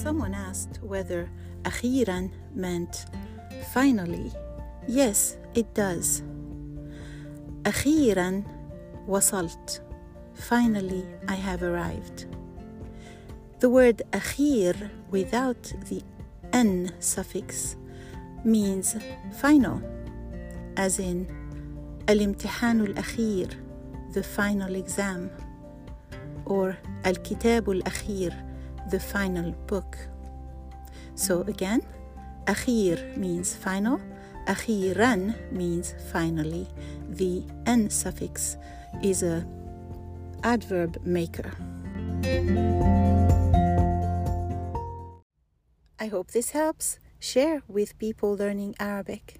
Someone asked whether أخيرا meant finally. Yes, it does. أخيرا وصلت. Finally, I have arrived. The word أخير without the n suffix means final, as in الامتحان الأخير, the final exam, or الكتاب الأخير, the final book. So again, akhir means final, akhiran means finally. The n suffix is a adverb maker. I hope this helps. Share with people learning Arabic.